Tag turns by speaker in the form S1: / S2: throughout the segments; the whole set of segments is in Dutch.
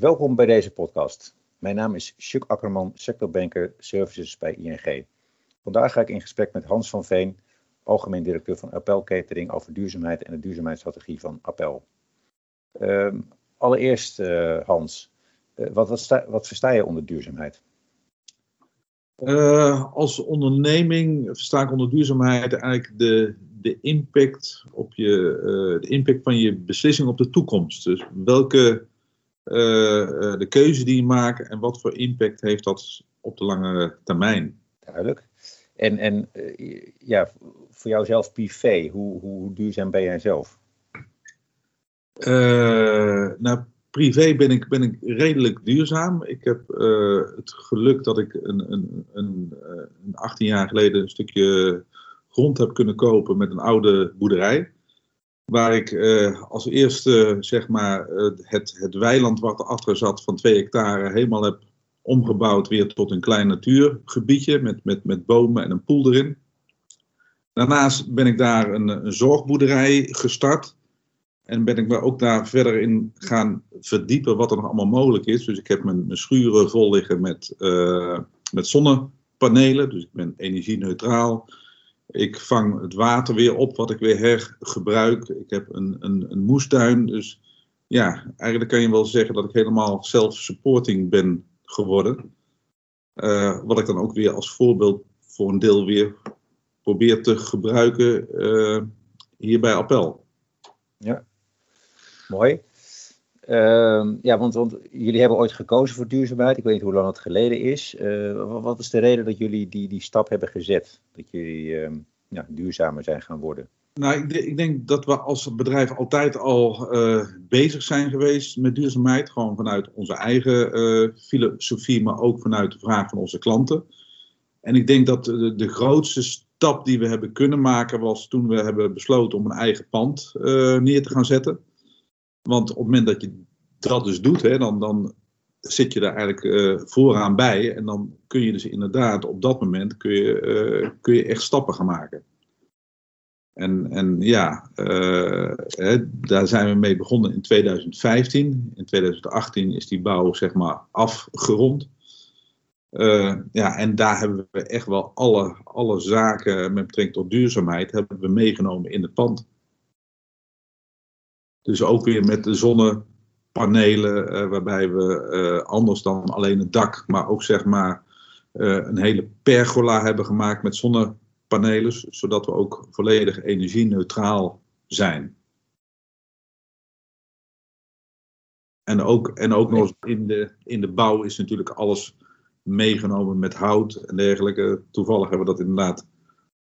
S1: Welkom bij deze podcast. Mijn naam is Chuck Akkerman, sectorbanker Services bij ING. Vandaag ga ik in gesprek met Hans van Veen, algemeen directeur van Appel Catering, over duurzaamheid en de duurzaamheidsstrategie van Appel. Ehm, allereerst, uh, Hans, uh, wat, wat, sta, wat, versta je onder duurzaamheid?
S2: Uh, als onderneming versta ik onder duurzaamheid eigenlijk de, de impact op je, de impact van je beslissing op de toekomst. Dus welke de keuze die je maakt en wat voor impact heeft dat op de lange termijn.
S1: Duidelijk. En, en ja, voor jouzelf privé, hoe, hoe duurzaam ben jij zelf?
S2: Nou, privé ben ik, ben ik redelijk duurzaam. Ik heb uh, het geluk dat ik een, een, een, eh, een 18 jaar geleden een stukje grond heb kunnen kopen met een oude boerderij. Waar ik uh, als eerste zeg maar, het, het weiland wat erachter zat van 2 hectare helemaal heb omgebouwd weer tot een klein natuurgebiedje met, met, met bomen en een poel erin. Daarnaast ben ik daar een, een zorgboerderij gestart. En ben ik me ook daar verder in gaan verdiepen wat er nog allemaal mogelijk is. Dus ik heb mijn, schuren vol liggen met, uh, met zonnepanelen. Dus ik ben energie-neutraal. Ik vang het water weer op wat ik weer hergebruik. Ik heb een, een, een moestuin. Dus ja, eigenlijk kan je wel zeggen dat ik helemaal self-supporting ben geworden. Uh, wat ik dan ook weer als voorbeeld voor een deel weer probeer te gebruiken uh, hier bij Appel.
S1: Ja, Mooi. Uh, ja, want, want, jullie hebben ooit gekozen voor duurzaamheid. Ik weet niet hoe lang het geleden is. Uh, wat is de reden dat jullie die, die stap hebben gezet? Dat jullie uh, ja, duurzamer zijn gaan worden?
S2: Nou, ik, ik, denk dat we als bedrijf altijd al uh, bezig zijn geweest met duurzaamheid. Gewoon vanuit onze eigen eh, filosofie, maar ook vanuit de vraag van onze klanten. En ik denk dat de, de, grootste stap die we hebben kunnen maken was toen we hebben besloten om een eigen pand neer te gaan zetten. Want op het moment dat je dat dus doet, hè, dan, dan zit je daar eigenlijk uh, vooraan bij. En dan kun je dus inderdaad op dat moment kun je, uh, kun je echt stappen gaan maken. En, en ja, uh, hè, daar zijn we mee begonnen in 2015. In 2018 is die bouw zeg maar afgerond. ja, en daar hebben we echt wel alle, alle zaken met betrekking tot duurzaamheid hebben we meegenomen in het pand. Dus ook weer met de zonnepanelen, uh, waarbij we uh, anders dan alleen het dak, maar ook zeg maar uh, een hele pergola hebben gemaakt met zonnepanelen, zodat we ook volledig energie-neutraal zijn. En ook, en ook nog in de, in de bouw is natuurlijk alles meegenomen met hout en dergelijke. Toevallig hebben we dat inderdaad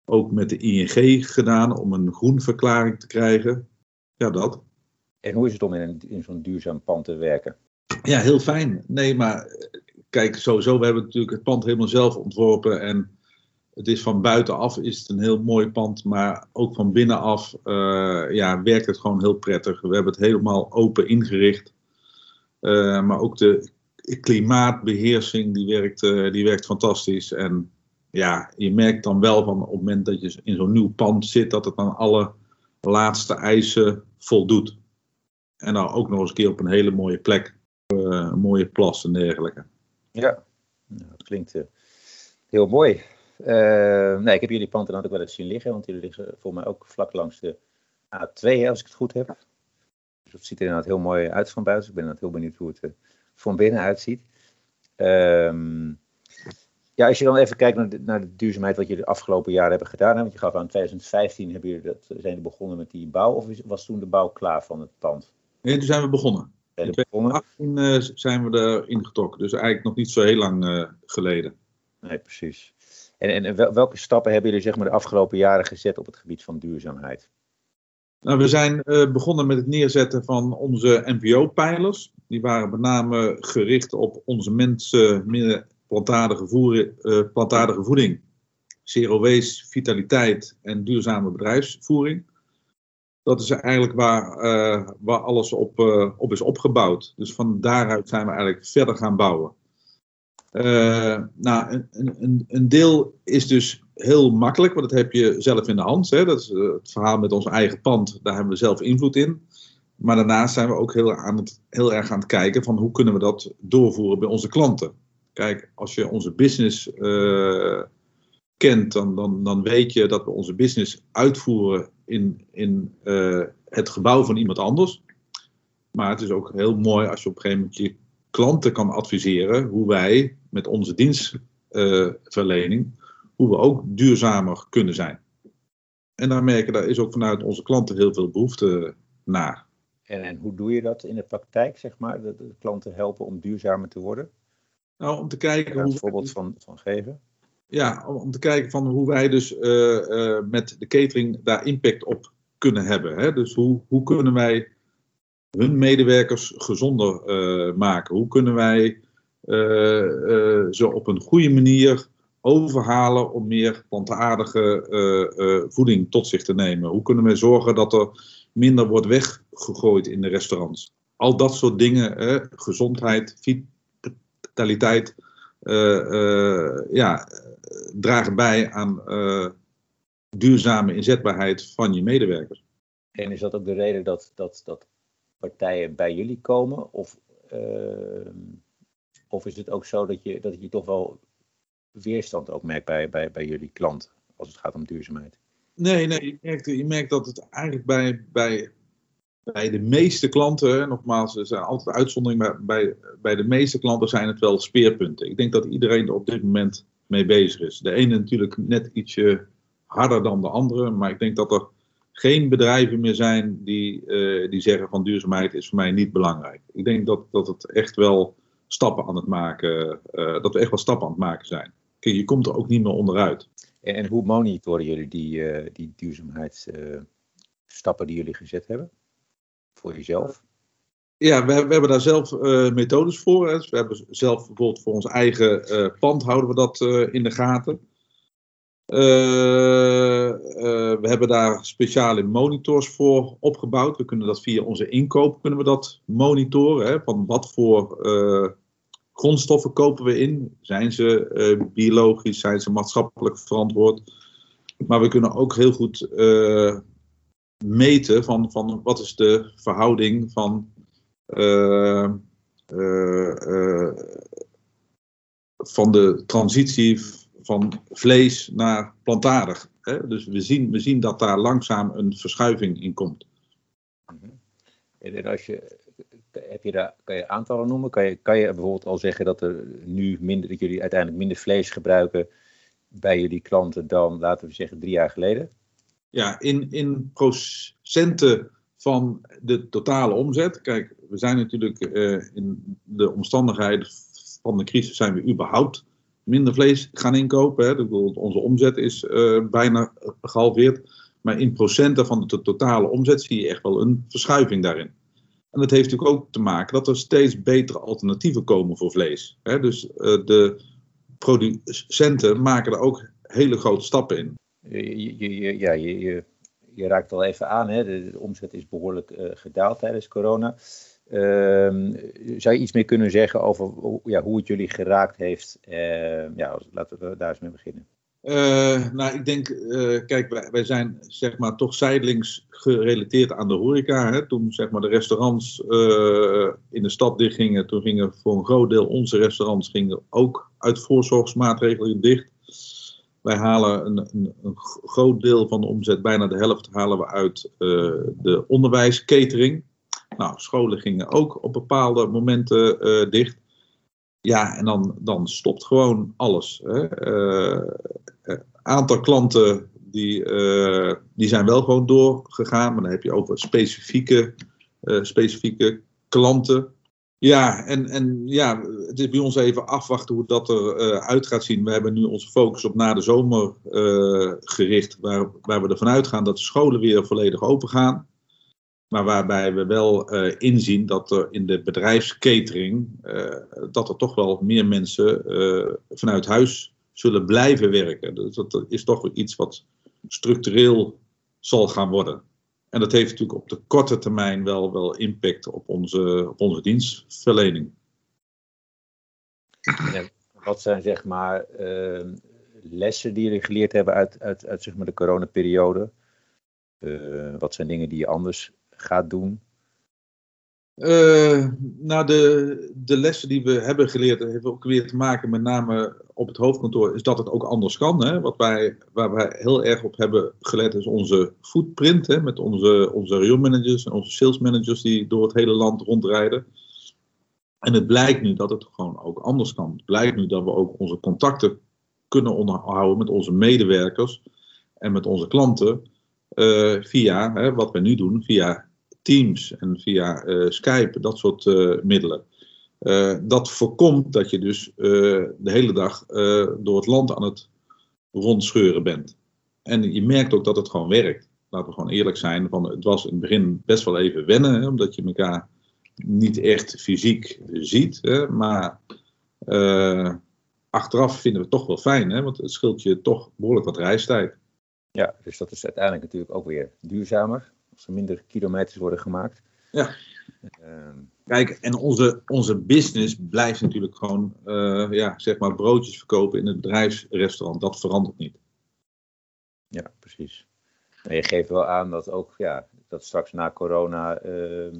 S2: ook met de ING gedaan om een groenverklaring te krijgen. Ja, dat.
S1: En hoe is het om in, in zo'n duurzaam pand te werken?
S2: Ja, heel fijn. Nee, maar kijk, sowieso, we hebben natuurlijk het pand helemaal zelf ontworpen. En het is van buitenaf is het een heel mooi pand, maar ook van binnenaf uh, ja, werkt het gewoon heel prettig. We hebben het helemaal open ingericht. Uh, maar ook de klimaatbeheersing, die werkt, uh, die werkt fantastisch. En ja, je merkt dan wel van op het moment dat je in zo'n nieuw pand zit, dat het aan alle laatste eisen voldoet. En dan ook nog eens een keer op een hele mooie plek. Uh, een mooie plas en dergelijke.
S1: Ja, nou, dat klinkt uh, heel mooi. Uh, nee, ik heb jullie pand dan ook wel eens zien liggen, want jullie liggen voor mij ook vlak langs de A2, als ik het goed heb. Dus het ziet er inderdaad heel mooi uit van buiten. Ik ben heel benieuwd hoe het van binnen uitziet. Um, ja, als je dan even kijkt naar de, naar de, duurzaamheid wat jullie de afgelopen jaren hebben gedaan. Want je gaf aan 2015 hebben jullie dat, zijn jullie begonnen met die bouw. Of was toen de bouw klaar van het pand?
S2: Nee, toen zijn we begonnen. In 2018 uh, zijn we erin getrokken, dus eigenlijk nog niet zo heel lang uh, geleden.
S1: Nee, precies. En, en welke stappen hebben jullie zeg maar, de afgelopen jaren gezet op het gebied van duurzaamheid?
S2: Nou, we zijn uh, begonnen met het neerzetten van onze NPO-pijlers. Die waren met name gericht op onze mensen, meer plantaardige, voer, plantaardige voeding, zero waste, vitaliteit en duurzame bedrijfsvoering dat is eigenlijk waar, uh, waar alles op, uh, op is opgebouwd. Dus van daaruit zijn we eigenlijk verder gaan bouwen. Uh, nou, een, een, een, deel is dus heel makkelijk, want dat heb je zelf in de hand. Hè? Dat is het verhaal met ons eigen pand, daar hebben we zelf invloed in. Maar daarnaast zijn we ook heel, aan het, heel erg aan het kijken van hoe kunnen we dat doorvoeren bij onze klanten. Kijk, als je onze business kent, dan, dan, dan weet je dat we onze business uitvoeren in, in uh, het gebouw van iemand anders. Maar het is ook heel mooi als je op een gegeven moment je klanten kan adviseren hoe wij met onze dienstverlening, hoe we ook duurzamer kunnen zijn. En daar merken, daar is ook vanuit onze klanten heel veel behoefte naar.
S1: En, en hoe doe je dat in de praktijk, zeg maar? De, de klanten helpen om duurzamer te worden?
S2: Nou, om te kijken hoe.
S1: Een voorbeeld van, van geven.
S2: Ja, om, te kijken van hoe wij dus uh, uh, met de catering daar impact op kunnen hebben. Hè? Dus hoe, hoe kunnen wij hun medewerkers gezonder uh, maken? Hoe kunnen wij ze op een goede manier overhalen om meer plantaardige voeding tot zich te nemen? Hoe kunnen wij zorgen dat er minder wordt weggegooid in de restaurants? Al dat soort dingen, hè? gezondheid, vitaliteit, ja, dragen bij aan duurzame inzetbaarheid van je medewerkers.
S1: En is dat ook de reden dat, dat, dat partijen bij jullie komen? Of, uh, of is het ook zo dat je, dat je toch wel weerstand ook merkt bij, bij, bij jullie klant als het gaat om duurzaamheid?
S2: Nee, nee je, merkt, je merkt dat het eigenlijk bij, bij, bij de meeste klanten, nogmaals, er zijn altijd uitzonderingen, maar bij, bij de meeste klanten zijn het wel speerpunten. Ik denk dat iedereen er op dit moment mee bezig is. De ene natuurlijk net ietsje harder dan de andere. Maar ik denk dat er geen bedrijven meer zijn die, uh, die zeggen van duurzaamheid is voor mij niet belangrijk. Ik denk dat, dat het echt wel stappen aan het maken, uh, dat we echt wel stappen aan het maken zijn. Kijk, je komt er ook niet meer onderuit.
S1: En, en hoe monitoren jullie die, uh, die duurzaamheidsstappen die jullie gezet hebben? Voor jezelf?
S2: Ja, we, hebben daar zelf uh, methodes voor. Hè. Dus we hebben zelf bijvoorbeeld voor ons eigen uh, pand houden we dat uh, in de gaten. we hebben daar speciale monitors voor opgebouwd. We kunnen dat via onze inkoop kunnen we dat monitoren. Hè, van wat voor grondstoffen kopen we in? Zijn ze biologisch? Zijn ze maatschappelijk verantwoord? Maar we kunnen ook heel goed meten van, van wat is de verhouding van van de transitie van vlees naar plantaardig. Hè? Dus we zien, we zien dat daar langzaam een verschuiving in komt.
S1: Mhm. En als je, heb je daar, kan je aantallen noemen? Kan je, kan je bijvoorbeeld al zeggen dat, er nu minder, dat jullie uiteindelijk minder vlees gebruiken bij jullie klanten dan, laten we zeggen, drie jaar geleden?
S2: Ja, in, in procenten van de totale omzet. Kijk, we zijn natuurlijk uh, in de omstandigheden van de crisis zijn we überhaupt minder vlees gaan inkopen. Hè. Onze omzet is uh, bijna gehalveerd. Maar in procenten van de totale omzet zie je echt wel een verschuiving daarin. En dat heeft natuurlijk ook te maken dat er steeds betere alternatieven komen voor vlees. Hè. Dus uh, de producenten maken er ook hele grote stappen in.
S1: Ja, je raakt al even aan, hè, de, omzet is behoorlijk uh, gedaald tijdens corona. Uh, zou je iets meer kunnen zeggen over ja, hoe het jullie geraakt heeft? Uh, ja, laten we daar eens mee beginnen.
S2: Uh, nou, ik denk, kijk, wij, wij, zijn zeg maar toch zijdelings gerelateerd aan de horeca. Hè. Toen zeg maar de restaurants in de stad dichtgingen, toen gingen voor een groot deel onze restaurants gingen ook uit voorzorgsmaatregelen dicht. Wij halen een, een, een, groot deel van de omzet, bijna de helft, halen we uit uh, de onderwijscatering. Nou, scholen gingen ook op bepaalde momenten uh, dicht. Ja, en dan, dan stopt gewoon alles. Hè. Uh, aantal klanten die, die zijn wel gewoon doorgegaan, maar dan heb je over specifieke, specifieke klanten ja, en, en ja, het is bij ons even afwachten hoe dat eruit uh, gaat zien. We hebben nu onze focus op na de zomer uh, gericht, waar, waar we ervan uitgaan dat de scholen weer volledig open gaan. Maar waarbij we wel uh, inzien dat er in de bedrijfskatering, dat er toch wel meer mensen vanuit huis zullen blijven werken. Dus dat is toch iets wat structureel zal gaan worden. En dat heeft natuurlijk op de korte termijn wel, wel impact op onze, op onze dienstverlening.
S1: Ja, wat zijn zeg maar uh, lessen die jullie geleerd hebben uit, uit, uit zeg maar de coronaperiode? Uh, wat zijn dingen die je anders gaat doen?
S2: Uh, nou, de, de lessen die we hebben geleerd, heeft ook weer te maken met name op het hoofdkantoor, is dat het ook anders kan. Hè? Wat wij, waar wij heel erg op hebben gelet is onze footprint, hè? met onze, onze real managers en onze sales managers die door het hele land rondrijden. En het blijkt nu dat het gewoon ook anders kan. Het blijkt nu dat we ook onze contacten kunnen onderhouden met onze medewerkers en met onze klanten uh, via, hè, wat we nu doen, via Teams en via uh, Skype, dat soort uh, middelen. dat voorkomt dat je dus de hele dag door het land aan het rondscheuren bent. En je merkt ook dat het gewoon werkt. Laten we gewoon eerlijk zijn. Van, het was in het begin best wel even wennen, hè, omdat je elkaar niet echt fysiek ziet. Hè, maar achteraf vinden we het toch wel fijn, hè, want het scheelt je toch behoorlijk wat reistijd.
S1: Ja, dus dat is uiteindelijk natuurlijk ook weer duurzamer. Als er minder kilometers worden gemaakt.
S2: Ja. Uh, Kijk, en onze, onze business blijft natuurlijk gewoon, uh, ja, zeg maar, broodjes verkopen in het bedrijfsrestaurant. Dat verandert niet.
S1: Ja, precies. En je geeft wel aan dat ook, ja, dat straks na corona uh,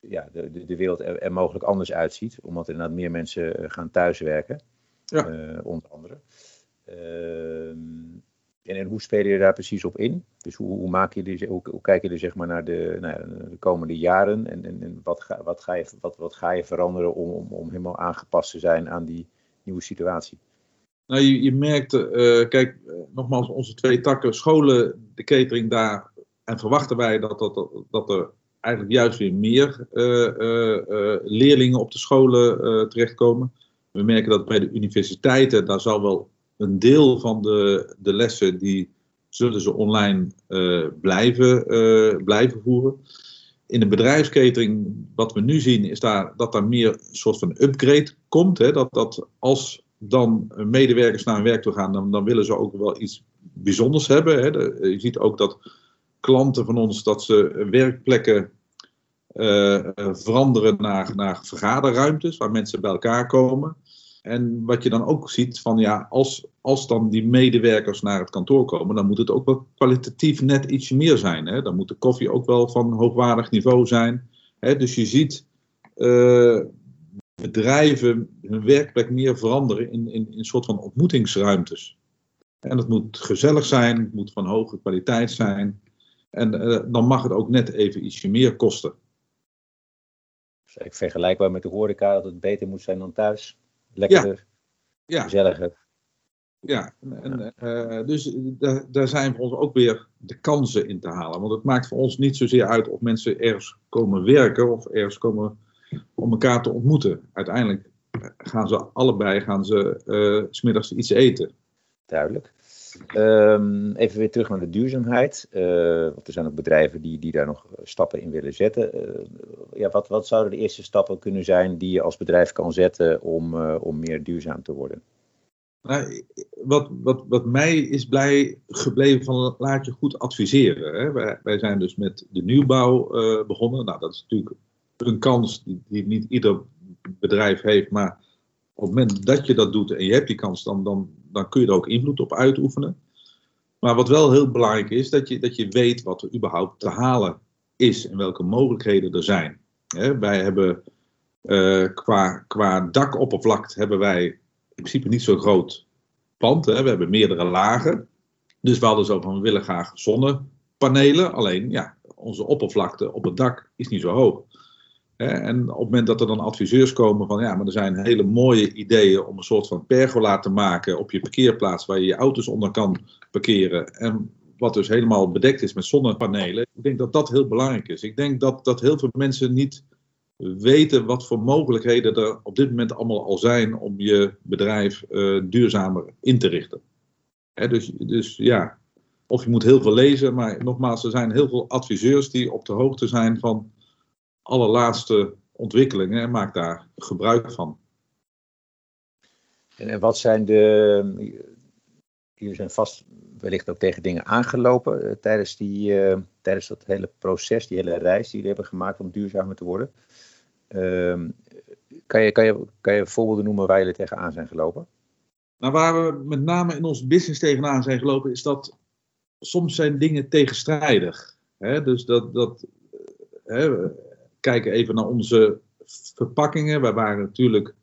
S1: ja, de, de wereld er, er, mogelijk anders uitziet. Omdat er inderdaad meer mensen eh, gaan thuiswerken. Ja. Uh, onder andere. En, hoe spelen je daar precies op in? Dus hoe, hoe, maak je die, hoe, kijk je er zeg maar naar de, de komende jaren? En, en, en wat, ga, wat, ga je, wat, wat ga je veranderen om, om, om helemaal aangepast te zijn aan die nieuwe situatie?
S2: Nou, je, je merkt, uh, kijk, uh, nogmaals, onze twee takken, scholen, de catering daar. En verwachten wij dat, dat, dat er eigenlijk juist weer meer uh, leerlingen op de scholen terechtkomen. We merken dat bij de universiteiten, daar zal wel een deel van de, de lessen die zullen ze online uh, blijven, uh, blijven voeren. In de bedrijfskatering, wat we nu zien, is daar, dat daar meer een soort van upgrade komt. Hè? Dat, dat als dan medewerkers naar hun werk toe gaan, dan, dan willen ze ook wel iets bijzonders hebben. Hè? Je ziet ook dat klanten van ons, dat ze werkplekken uh, veranderen naar, naar vergaderruimtes, waar mensen bij elkaar komen. En wat je dan ook ziet van ja, als, als dan die medewerkers naar het kantoor komen, dan moet het ook wel kwalitatief net ietsje meer zijn. Hè? Dan moet de koffie ook wel van hoogwaardig niveau zijn. Hè? Dus je ziet uh, bedrijven hun werkplek meer veranderen in, in, in een soort van ontmoetingsruimtes. En het moet gezellig zijn, het moet van hoge kwaliteit zijn. En uh, dan mag het ook net even ietsje meer kosten.
S1: Dus vergelijkbaar met de horeca dat het beter moet zijn dan thuis lekkerder, ja. gezelliger.
S2: Ja, en, uh, dus daar zijn voor ons ook weer de kansen in te halen. Want het maakt voor ons niet zozeer uit of mensen ergens komen werken of ergens komen om elkaar te ontmoeten. Uiteindelijk gaan ze allebei gaan ze, uh, smiddags iets eten.
S1: Duidelijk. Um, even weer terug naar de duurzaamheid. Uh, want er zijn ook bedrijven die, die daar nog stappen in willen zetten. Uh, ja, wat, wat zouden de eerste stappen kunnen zijn die je als bedrijf kan zetten om, uh, om meer duurzaam te worden?
S2: Nou, wat, wat, wat mij is blij gebleven van laat je goed adviseren. Hè? Wij, wij zijn dus met de nieuwbouw begonnen. Nou, dat is natuurlijk een kans die, die niet ieder bedrijf heeft, maar op het moment dat je dat doet en je hebt die kans, dan, dan, dan kun je er ook invloed op uitoefenen. Maar wat wel heel belangrijk is, dat je, dat je weet wat er überhaupt te halen is en welke mogelijkheden er zijn. wij hebben uh, qua, qua dakoppervlakte hebben wij in principe niet zo'n groot pand. We hebben meerdere lagen. Dus we hadden zo van, we willen graag zonnepanelen. Alleen, ja, onze oppervlakte op het dak is niet zo hoog. En op het moment dat er dan adviseurs komen van ja, maar er zijn hele mooie ideeën om een soort van pergola te maken op je parkeerplaats waar je je auto's onder kan parkeren. En wat dus helemaal bedekt is met zonnepanelen. Ik denk dat dat heel belangrijk is. Ik denk dat, dat heel veel mensen niet weten wat voor mogelijkheden er op dit moment allemaal al zijn om je bedrijf uh, duurzamer in te richten. dus, dus ja, of je moet heel veel lezen, maar nogmaals, er zijn heel veel adviseurs die op de hoogte zijn van allerlaatste ontwikkelingen en maak daar gebruik van.
S1: En wat zijn de. Jullie zijn vast wellicht ook tegen dingen aangelopen uh, tijdens, die, uh, tijdens dat hele proces, die hele reis die jullie hebben gemaakt om duurzamer te worden. Uh, kan, je, kan, je, kan je voorbeelden noemen waar jullie tegenaan zijn gelopen?
S2: Nou, waar we met name in ons business tegenaan zijn gelopen, is dat soms zijn dingen tegenstrijdig. Hè? Dus dat, dat hè, kijken even naar onze verpakkingen. Wij waren natuurlijk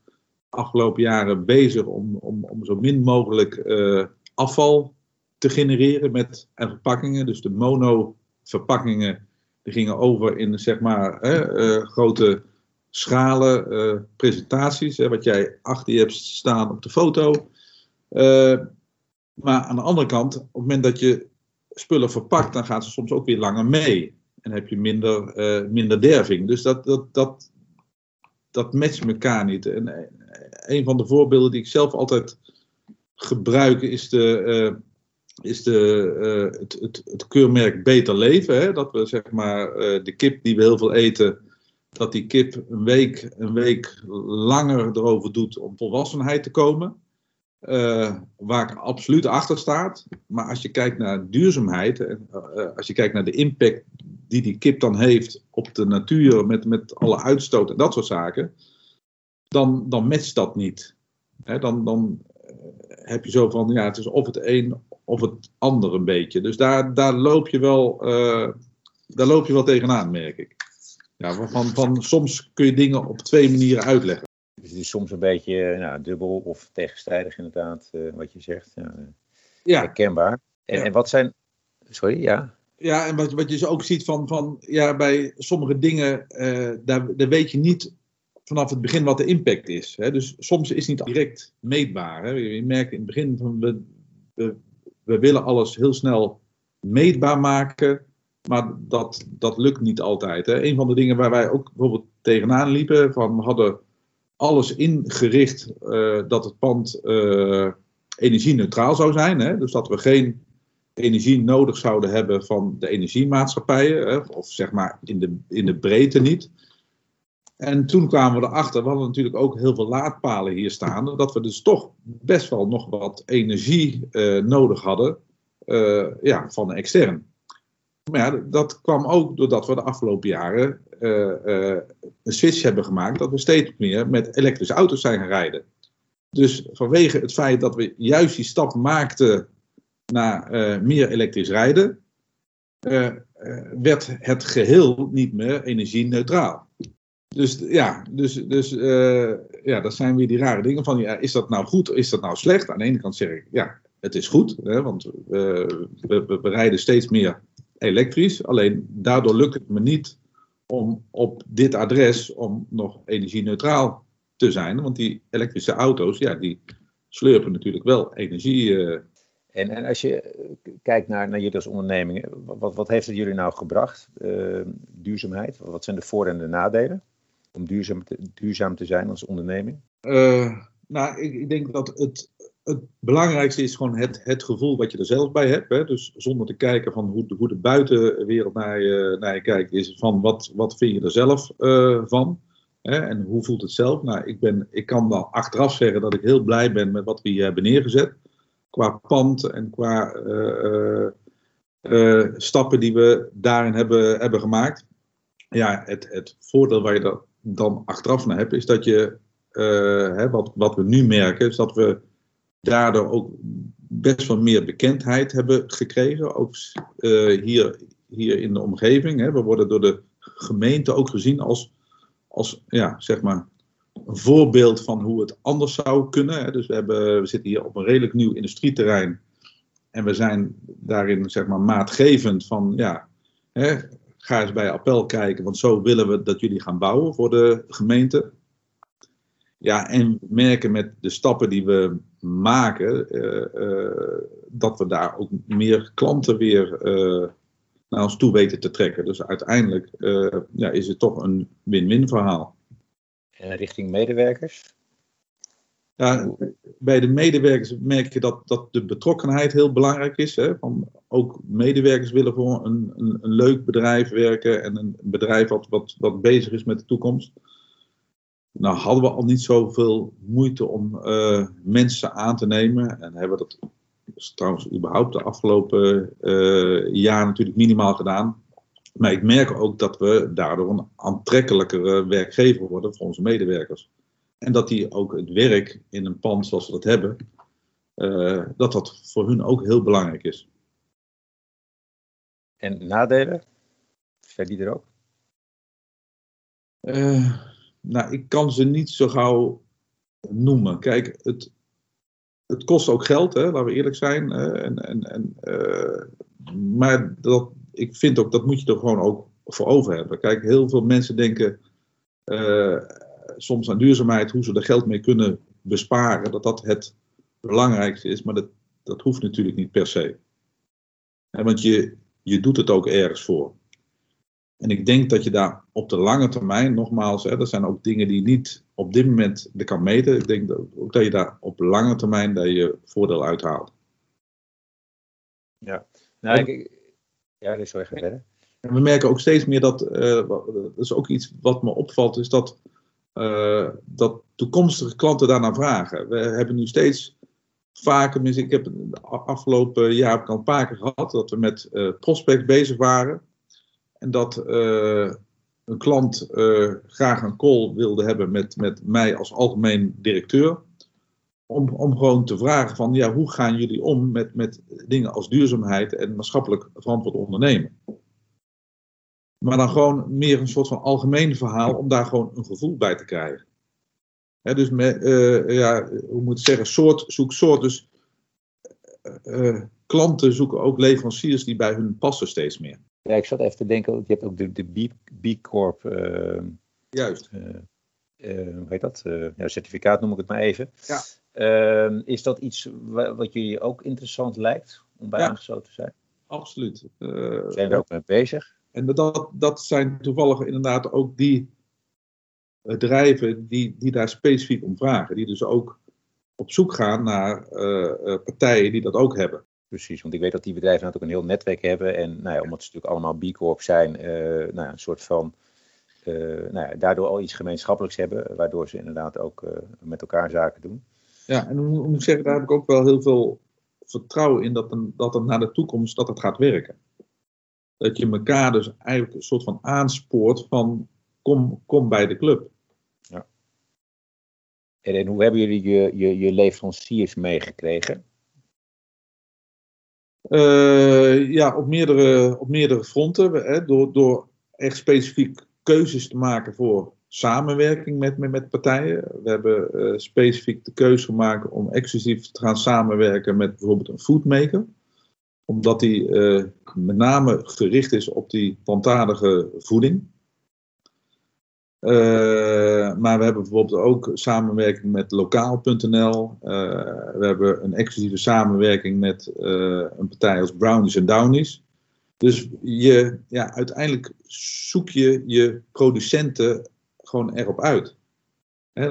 S2: afgelopen jaren bezig om, om, om zo min mogelijk uh, afval te genereren met verpakkingen. Dus de mono-verpakkingen die gingen over in zeg maar hè, grote schalen, uh, presentaties, wat jij achter je hebt staan op de foto. Maar aan de andere kant, op het moment dat je spullen verpakt, dan gaan ze soms ook weer langer mee. En heb je minder, uh, minder derving. Dus dat, dat, dat, dat matcht elkaar niet. En een van de voorbeelden die ik zelf altijd gebruik is, de, is de, het, het, het, keurmerk Beter Leven. Hè? Dat we zeg maar de kip die we heel veel eten dat die kip een week, een week langer erover doet om volwassenheid te komen. Waar ik absoluut achter staat. Maar als je kijkt naar duurzaamheid, uh, als je kijkt naar de impact die die kip dan heeft op de natuur met, met alle uitstoot en dat soort zaken, dan, dan matcht dat niet. dan dan heb je zo van, ja, het is of het een of het ander een beetje. Dus daar, daar, loop, je wel, daar loop je wel tegenaan, merk ik. Ja, van, van, soms kun je dingen op twee manieren uitleggen.
S1: Dus het is soms een beetje nou, dubbel of tegenstrijdig inderdaad, uh, wat je zegt. Ja,
S2: ja.
S1: Herkenbaar. En,
S2: Ja.
S1: en wat zijn... Sorry, ja?
S2: Ja, en wat, wat je ook ziet van, van ja, bij sommige dingen, eh, daar, daar weet je niet vanaf het begin wat de impact is. Hè? Dus soms is niet direct meetbaar. Hè? Je merkt in het begin van we, we, willen alles heel snel meetbaar maken. Maar dat, dat lukt niet altijd. Hè. Een van de dingen waar wij ook bijvoorbeeld tegenaan liepen, van we hadden alles ingericht uh, dat het pand uh, energie-neutraal zou zijn. Hè. Dus dat we geen energie nodig zouden hebben van de energiemaatschappijen, of zeg maar in de, in de breedte niet. En toen kwamen we erachter, we hadden natuurlijk ook heel veel laadpalen hier staan, dat we dus toch best wel nog wat energie uh, nodig hadden ja, van extern. Maar ja, dat kwam ook doordat we de afgelopen jaren uh, uh, een switch hebben gemaakt. Dat we steeds meer met elektrische auto's zijn gaan rijden. Dus vanwege het feit dat we juist die stap maakten naar uh, meer elektrisch rijden, werd het geheel niet meer energie-neutraal. Dus ja, dus, dus ja, dat zijn weer die rare dingen van, ja, is dat nou goed is dat nou slecht? Aan de ene kant zeg ik, ja, het is goed, hè, want we, we, rijden steeds meer elektrisch. Alleen daardoor lukt het me niet om op dit adres om nog energie-neutraal te zijn. Want die elektrische auto's, ja, die slurpen natuurlijk wel energie.
S1: En, en als je kijkt naar, naar jullie als onderneming, wat, wat heeft het jullie nou gebracht? Uh, duurzaamheid, wat zijn de voor- en de nadelen om duurzaam te, duurzaam te zijn als onderneming?
S2: Uh, nou, ik, ik denk dat het, het belangrijkste is gewoon het, het gevoel wat je er zelf bij hebt. Hè? Dus zonder te kijken van hoe, hoe de buitenwereld naar je, kijkt, is van wat, wat vind je er zelf van? Hè? En hoe voelt het zelf? Nou, ik, ben, ik kan dan achteraf zeggen dat ik heel blij ben met wat we hier hebben neergezet. Qua pand en qua uh, uh, stappen die we daarin hebben, hebben gemaakt. Ja, het, het voordeel waar je er dan achteraf naar hebt, is dat je, hè, wat, wat we nu merken, is dat we daardoor ook best wel meer bekendheid hebben gekregen. Ook hier, hier in de omgeving. Hè. We worden door de gemeente ook gezien als, als ja, zeg maar een voorbeeld van hoe het anders zou kunnen. Dus we, hebben, we zitten hier op een redelijk nieuw industrieterrein. En we zijn daarin zeg maar maatgevend van ja, hè, ga eens bij Appel kijken, want zo willen we dat jullie gaan bouwen voor de gemeente. Ja, en merken met de stappen die we maken, uh, uh, dat we daar ook meer klanten weer uh, naar ons toe weten te trekken. Dus uiteindelijk ja, is het toch een win-win verhaal.
S1: En richting medewerkers?
S2: Bij de medewerkers merk je dat, dat de betrokkenheid heel belangrijk is. Hè? Van ook medewerkers willen voor een, een, een leuk bedrijf werken en een bedrijf wat, wat, wat bezig is met de toekomst. Nou hadden we al niet zoveel moeite om uh, mensen aan te nemen. En hebben we dat trouwens überhaupt de afgelopen uh, jaar natuurlijk minimaal gedaan. Maar ik merk ook dat we daardoor een aantrekkelijkere werkgever worden voor onze medewerkers. En dat die ook het werk in een pand zoals we dat hebben, uh, dat dat voor hun ook heel belangrijk is.
S1: En nadelen? Zijn die er ook?
S2: Uh, nou, ik kan ze niet zo gauw noemen. Kijk, het, het kost ook geld, hè, laten we eerlijk zijn. en, en, en, uh, maar dat, ik vind ook, dat moet je er gewoon ook voor over hebben. Kijk, heel veel mensen denken uh, soms aan duurzaamheid, hoe ze er geld mee kunnen besparen, dat dat het belangrijkste is. Maar dat, dat hoeft natuurlijk niet per se. want je, je doet het ook ergens voor. En ik denk dat je daar op de lange termijn, nogmaals, hè, zijn ook dingen die niet op dit moment de kan meten. Ik denk dat, ook dat je daar op lange termijn dat je voordeel uithaalt.
S1: Ja, nou, ik, ja, sorry, ga verder.
S2: En we merken ook steeds meer dat, uh, dat is ook iets wat me opvalt, is dat, uh, dat toekomstige klanten daarnaar vragen. We hebben nu steeds vaker, ik heb de afgelopen jaar al een paar keer gehad, dat we met uh, prospect bezig waren. En dat een klant graag een call wilde hebben met, met mij als algemeen directeur. Om, om gewoon te vragen van, ja, hoe gaan jullie om met, met dingen als duurzaamheid en maatschappelijk verantwoord ondernemen? Maar dan gewoon meer een soort van algemeen verhaal om daar gewoon een gevoel bij te krijgen. dus met, uh, ja, hoe moet ik zeggen, soort zoek soort. Dus uh, klanten zoeken ook leveranciers die bij hun passen steeds meer.
S1: Ja, ik zat even te denken, je hebt ook de, de B, Corp. Uh,
S2: Juist.
S1: hoe heet dat? ja, certificaat noem ik het maar even.
S2: Ja.
S1: Ehm, is dat iets wat jullie ook interessant lijkt om bij aangesloten te zijn?
S2: Absoluut.
S1: zijn we ook mee bezig?
S2: En dat, dat zijn toevallig inderdaad ook die bedrijven die, die daar specifiek om vragen. Die dus ook op zoek gaan naar uh, partijen die dat ook hebben.
S1: Precies, want ik weet dat die bedrijven natuurlijk een heel netwerk hebben. En nou ja, omdat ze natuurlijk allemaal B Corp zijn, uh, nou ja, een soort van. nou ja, daardoor al iets gemeenschappelijks hebben, waardoor ze inderdaad ook met elkaar zaken doen.
S2: Ja, en hoe moet ik zeggen, daar heb ik ook wel heel veel vertrouwen in dat, een, dat er naar de toekomst dat het gaat werken dat je elkaar dus eigenlijk een soort van aanspoort van kom, kom bij de club.
S1: Ja. En, hoe hebben jullie je, je, je leveranciers meegekregen?
S2: Uh, ja, op meerdere, op meerdere fronten. Hè, door, door echt specifiek keuzes te maken voor samenwerking met, met, partijen. We hebben uh, specifiek de keuze gemaakt om exclusief te gaan samenwerken met bijvoorbeeld een foodmaker omdat die uh, met name gericht is op die plantaardige voeding. Uh, maar we hebben bijvoorbeeld ook samenwerking met lokaal.nl. We hebben een exclusieve samenwerking met een partij als Brownies en Downies. Dus je, ja, uiteindelijk zoek je je producenten gewoon erop uit.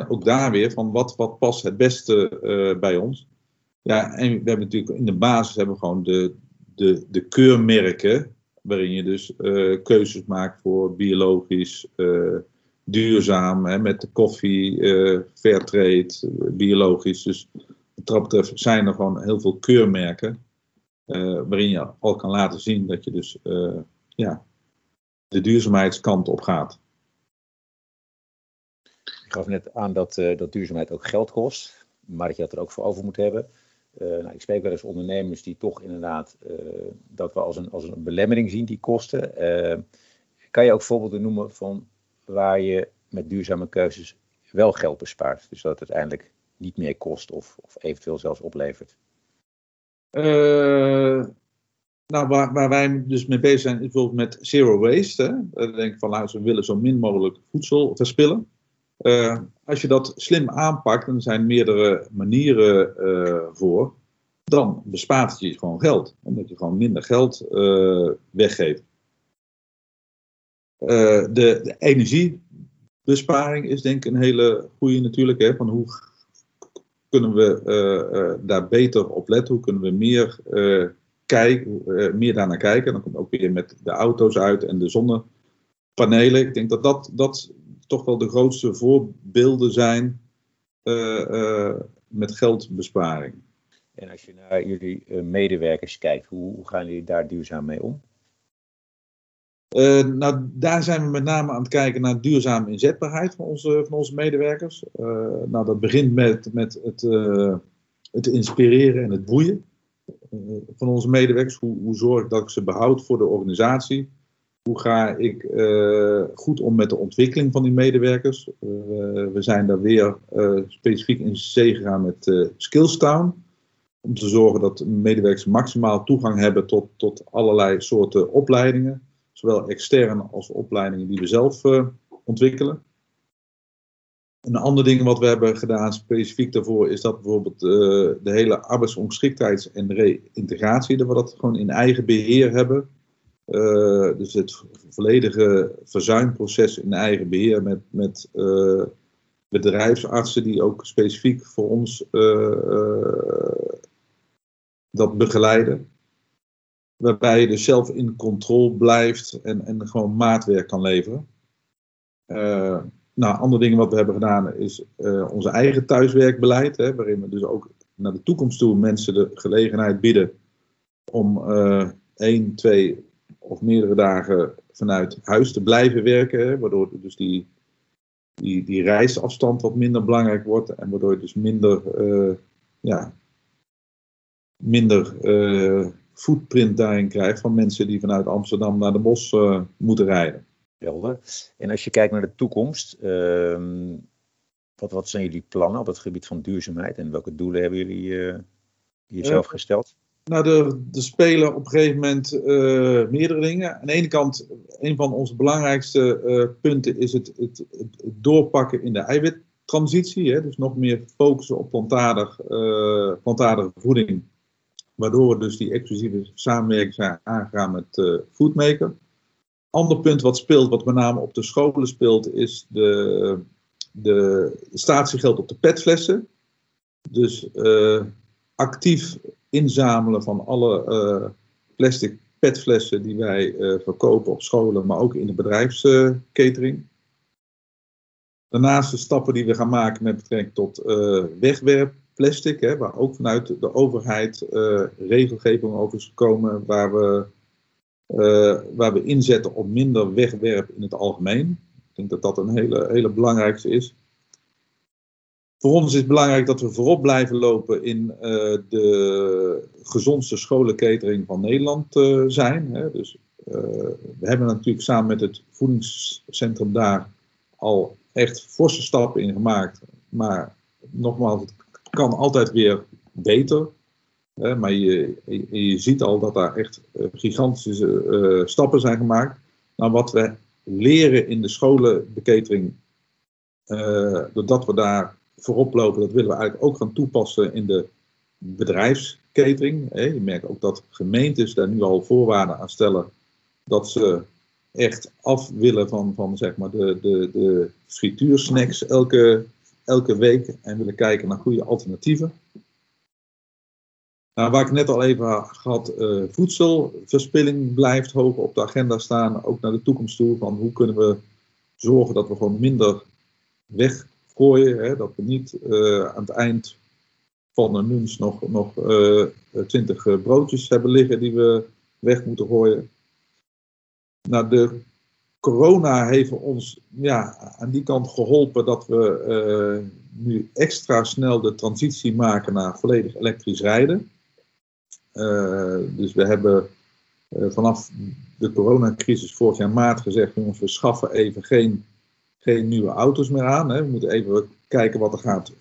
S2: Ook daar weer van wat, wat past het beste bij ons. Ja, en we hebben natuurlijk in de basis hebben we gewoon de, de, de keurmerken, waarin je dus uh, keuzes maakt voor biologisch, uh, duurzaam, hè, met de koffie, uh, fairtrade, biologisch. Dus wat dat betreft zijn er gewoon heel veel keurmerken, waarin je al kan laten zien dat je dus ja, de duurzaamheidskant op gaat.
S1: Ik gaf net aan dat, dat duurzaamheid ook geld kost, maar dat je dat er ook voor over moet hebben. Uh, nou, ik spreek wel eens ondernemers die toch inderdaad uh, dat we als een, als een belemmering zien, die kosten. Kan je ook voorbeelden noemen van waar je met duurzame keuzes wel geld bespaart? Dus dat het uiteindelijk niet meer kost of, of eventueel zelfs oplevert?
S2: nou, waar, waar, wij dus mee bezig zijn, is bijvoorbeeld met zero waste. Denk ik van, nou, we willen zo min mogelijk voedsel verspillen. Uh, als je dat slim aanpakt, en er zijn meerdere manieren uh, voor, dan bespaart het je gewoon geld. Omdat je gewoon minder geld uh, weggeeft. de, de, energiebesparing is denk ik een hele goede natuurlijk. Hè, van hoe kunnen we daar beter op letten? Hoe kunnen we meer, kijken, meer daarnaar kijken? Dan komt ook weer met de auto's uit en de zonnepanelen. Ik denk dat dat, dat toch wel de grootste voorbeelden zijn uh, uh, met geldbesparing.
S1: En als je naar jullie uh, medewerkers kijkt, hoe, hoe, gaan jullie daar duurzaam mee om?
S2: nou, daar zijn we met name aan het kijken naar duurzame inzetbaarheid van onze, van onze medewerkers. nou, dat begint met, met het, het inspireren en het boeien van onze medewerkers. Hoe, hoe zorg ik dat ik ze behoud voor de organisatie? Hoe ga ik uh, goed om met de ontwikkeling van die medewerkers? Uh, we zijn daar weer uh, specifiek in zee gegaan met Skillstown. Om te zorgen dat medewerkers maximaal toegang hebben tot, tot allerlei soorten opleidingen. Zowel externe als opleidingen die we zelf ontwikkelen. Een ander ding wat we hebben gedaan specifiek daarvoor is dat bijvoorbeeld de hele arbeidsongeschiktheids- en reïntegratie, dat we dat gewoon in eigen beheer hebben. Uh, dus het volledige verzuimproces in eigen beheer met, met uh, bedrijfsartsen die ook specifiek voor ons uh, dat begeleiden. Waarbij je dus zelf in controle blijft en, en gewoon maatwerk kan leveren. nou, andere dingen wat we hebben gedaan is onze eigen thuiswerkbeleid, hè, waarin we dus ook naar de toekomst toe mensen de gelegenheid bieden om één, twee of meerdere dagen vanuit huis te blijven werken. waardoor dus die, die, die reisafstand wat minder belangrijk wordt. En waardoor je dus minder, uh, ja, minder uh, footprint daarin krijgt van mensen die vanuit Amsterdam naar de bos uh, moeten rijden.
S1: Helder. En als je kijkt naar de toekomst, ehm, wat, wat zijn jullie plannen op het gebied van duurzaamheid en welke doelen hebben jullie jezelf gesteld?
S2: Nou, er, spelen op een gegeven moment uh, meerdere dingen. Aan de ene kant, een van onze belangrijkste uh, punten is het, het, doorpakken in de eiwittransitie. Hè? Dus nog meer focussen op plantaardig, uh, plantaardige voeding. Waardoor we dus die exclusieve samenwerking zijn aangegaan met Foodmaker. Ander punt wat speelt, wat met name op de scholen speelt, is de, de statiegeld op de petflessen. Dus actief inzamelen van alle uh, plastic petflessen die wij uh, verkopen op scholen, maar ook in de bedrijfskatering. Daarnaast de stappen die we gaan maken met betrekking tot uh, wegwerpplastic, hè, waar ook vanuit de overheid regelgeving over is gekomen, waar we, waar we inzetten op minder wegwerp in het algemeen. Ik denk dat dat een hele, hele belangrijkste is. Voor ons is het belangrijk dat we voorop blijven lopen in uh, de gezondste scholenkatering van Nederland uh, zijn. Hè. Dus uh, we hebben natuurlijk samen met het voedingscentrum daar al echt forse stappen in gemaakt. Maar nogmaals, het kan altijd weer beter. Hè. Maar je, je, je, ziet al dat daar echt gigantische stappen zijn gemaakt. Nou, wat we leren in de scholenbeketering, doordat we daar voorop lopen, dat willen we eigenlijk ook gaan toepassen in de bedrijfskatering. Je merkt ook dat gemeentes daar nu al voorwaarden aan stellen dat ze echt af willen van, van zeg maar de, de, de frituursnacks elke, elke week en willen kijken naar goede alternatieven. Nou, waar ik net al even had, uh, voedselverspilling blijft hoog op de agenda staan, ook naar de toekomst toe, van hoe kunnen we zorgen dat we gewoon minder weg gooien. Hè, dat we niet uh, aan het eind van de lunch nog, nog uh, 20 uh, broodjes hebben liggen die we weg moeten gooien. Nou, de corona heeft ons ja, aan die kant geholpen dat we nu extra snel de transitie maken naar volledig elektrisch rijden. Dus we hebben vanaf de coronacrisis vorig jaar maart gezegd, jongens, we schaffen even geen geen nieuwe auto's meer aan. Hè. We moeten even kijken wat er gaat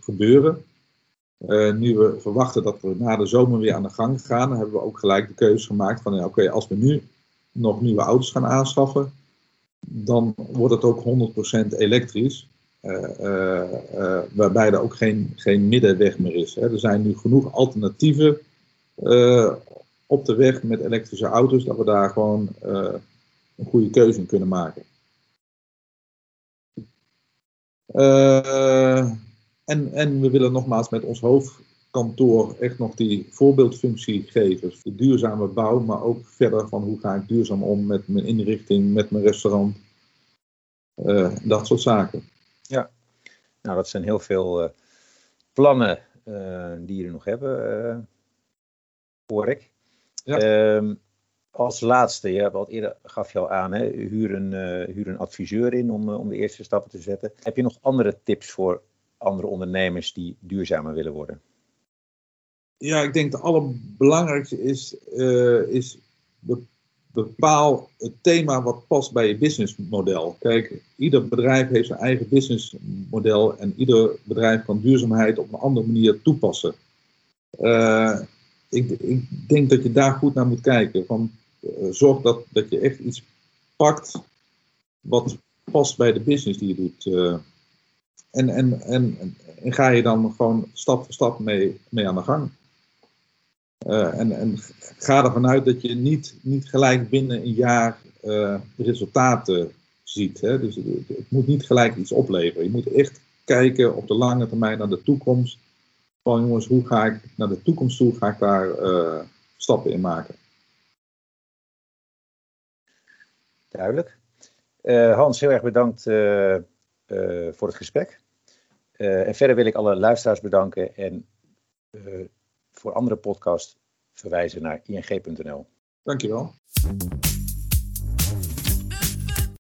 S2: gebeuren. Uh, nu we verwachten dat we na de zomer weer aan de gang gaan, hebben we ook gelijk de keuze gemaakt van ja, oké, als we nu nog nieuwe auto's gaan aanschaffen, dan wordt het ook 100% elektrisch. Uh, uh, waarbij er ook geen, geen middenweg meer is. Hè. Er zijn nu genoeg alternatieven op de weg met elektrische auto's, dat we daar gewoon een goede keuze in kunnen maken. Uh, en, en we willen nogmaals met ons hoofdkantoor echt nog die voorbeeldfunctie geven. De duurzame bouw, maar ook verder van hoe ga ik duurzaam om met mijn inrichting, met mijn restaurant. Uh, dat soort zaken.
S1: Ja, nou dat zijn heel veel uh, plannen die jullie nog hebben, hoor ik. Ja. Ehm, als laatste, ja, wat eerder gaf je al aan, hè, huur, een, uh, huur een adviseur in om, uh, om de eerste stappen te zetten. Heb je nog andere tips voor andere ondernemers die duurzamer willen worden?
S2: Ja, ik denk de allerbelangrijkste is, uh, is bepaal het thema wat past bij je businessmodel. Kijk, ieder bedrijf heeft zijn eigen businessmodel en ieder bedrijf kan duurzaamheid op een andere manier toepassen. Uh, ik, ik, denk dat je daar goed naar moet kijken. Van, uh, zorg dat, dat je echt iets pakt wat past bij de business die je doet. Uh, en, en, en, en, ga je dan gewoon stap voor stap mee, mee aan de gang. Uh, en, en ga ervan uit dat je niet, niet gelijk binnen een jaar resultaten ziet. Hè? Dus het, het, moet niet gelijk iets opleveren. Je moet echt kijken op de lange termijn naar de toekomst. Van jongens, hoe ga ik naar de toekomst toe, ga ik daar uh, stappen in maken.
S1: Duidelijk. Hans, heel erg bedankt voor het gesprek. en verder wil ik alle luisteraars bedanken en voor andere podcasts verwijzen naar ing.nl.
S2: Dankjewel.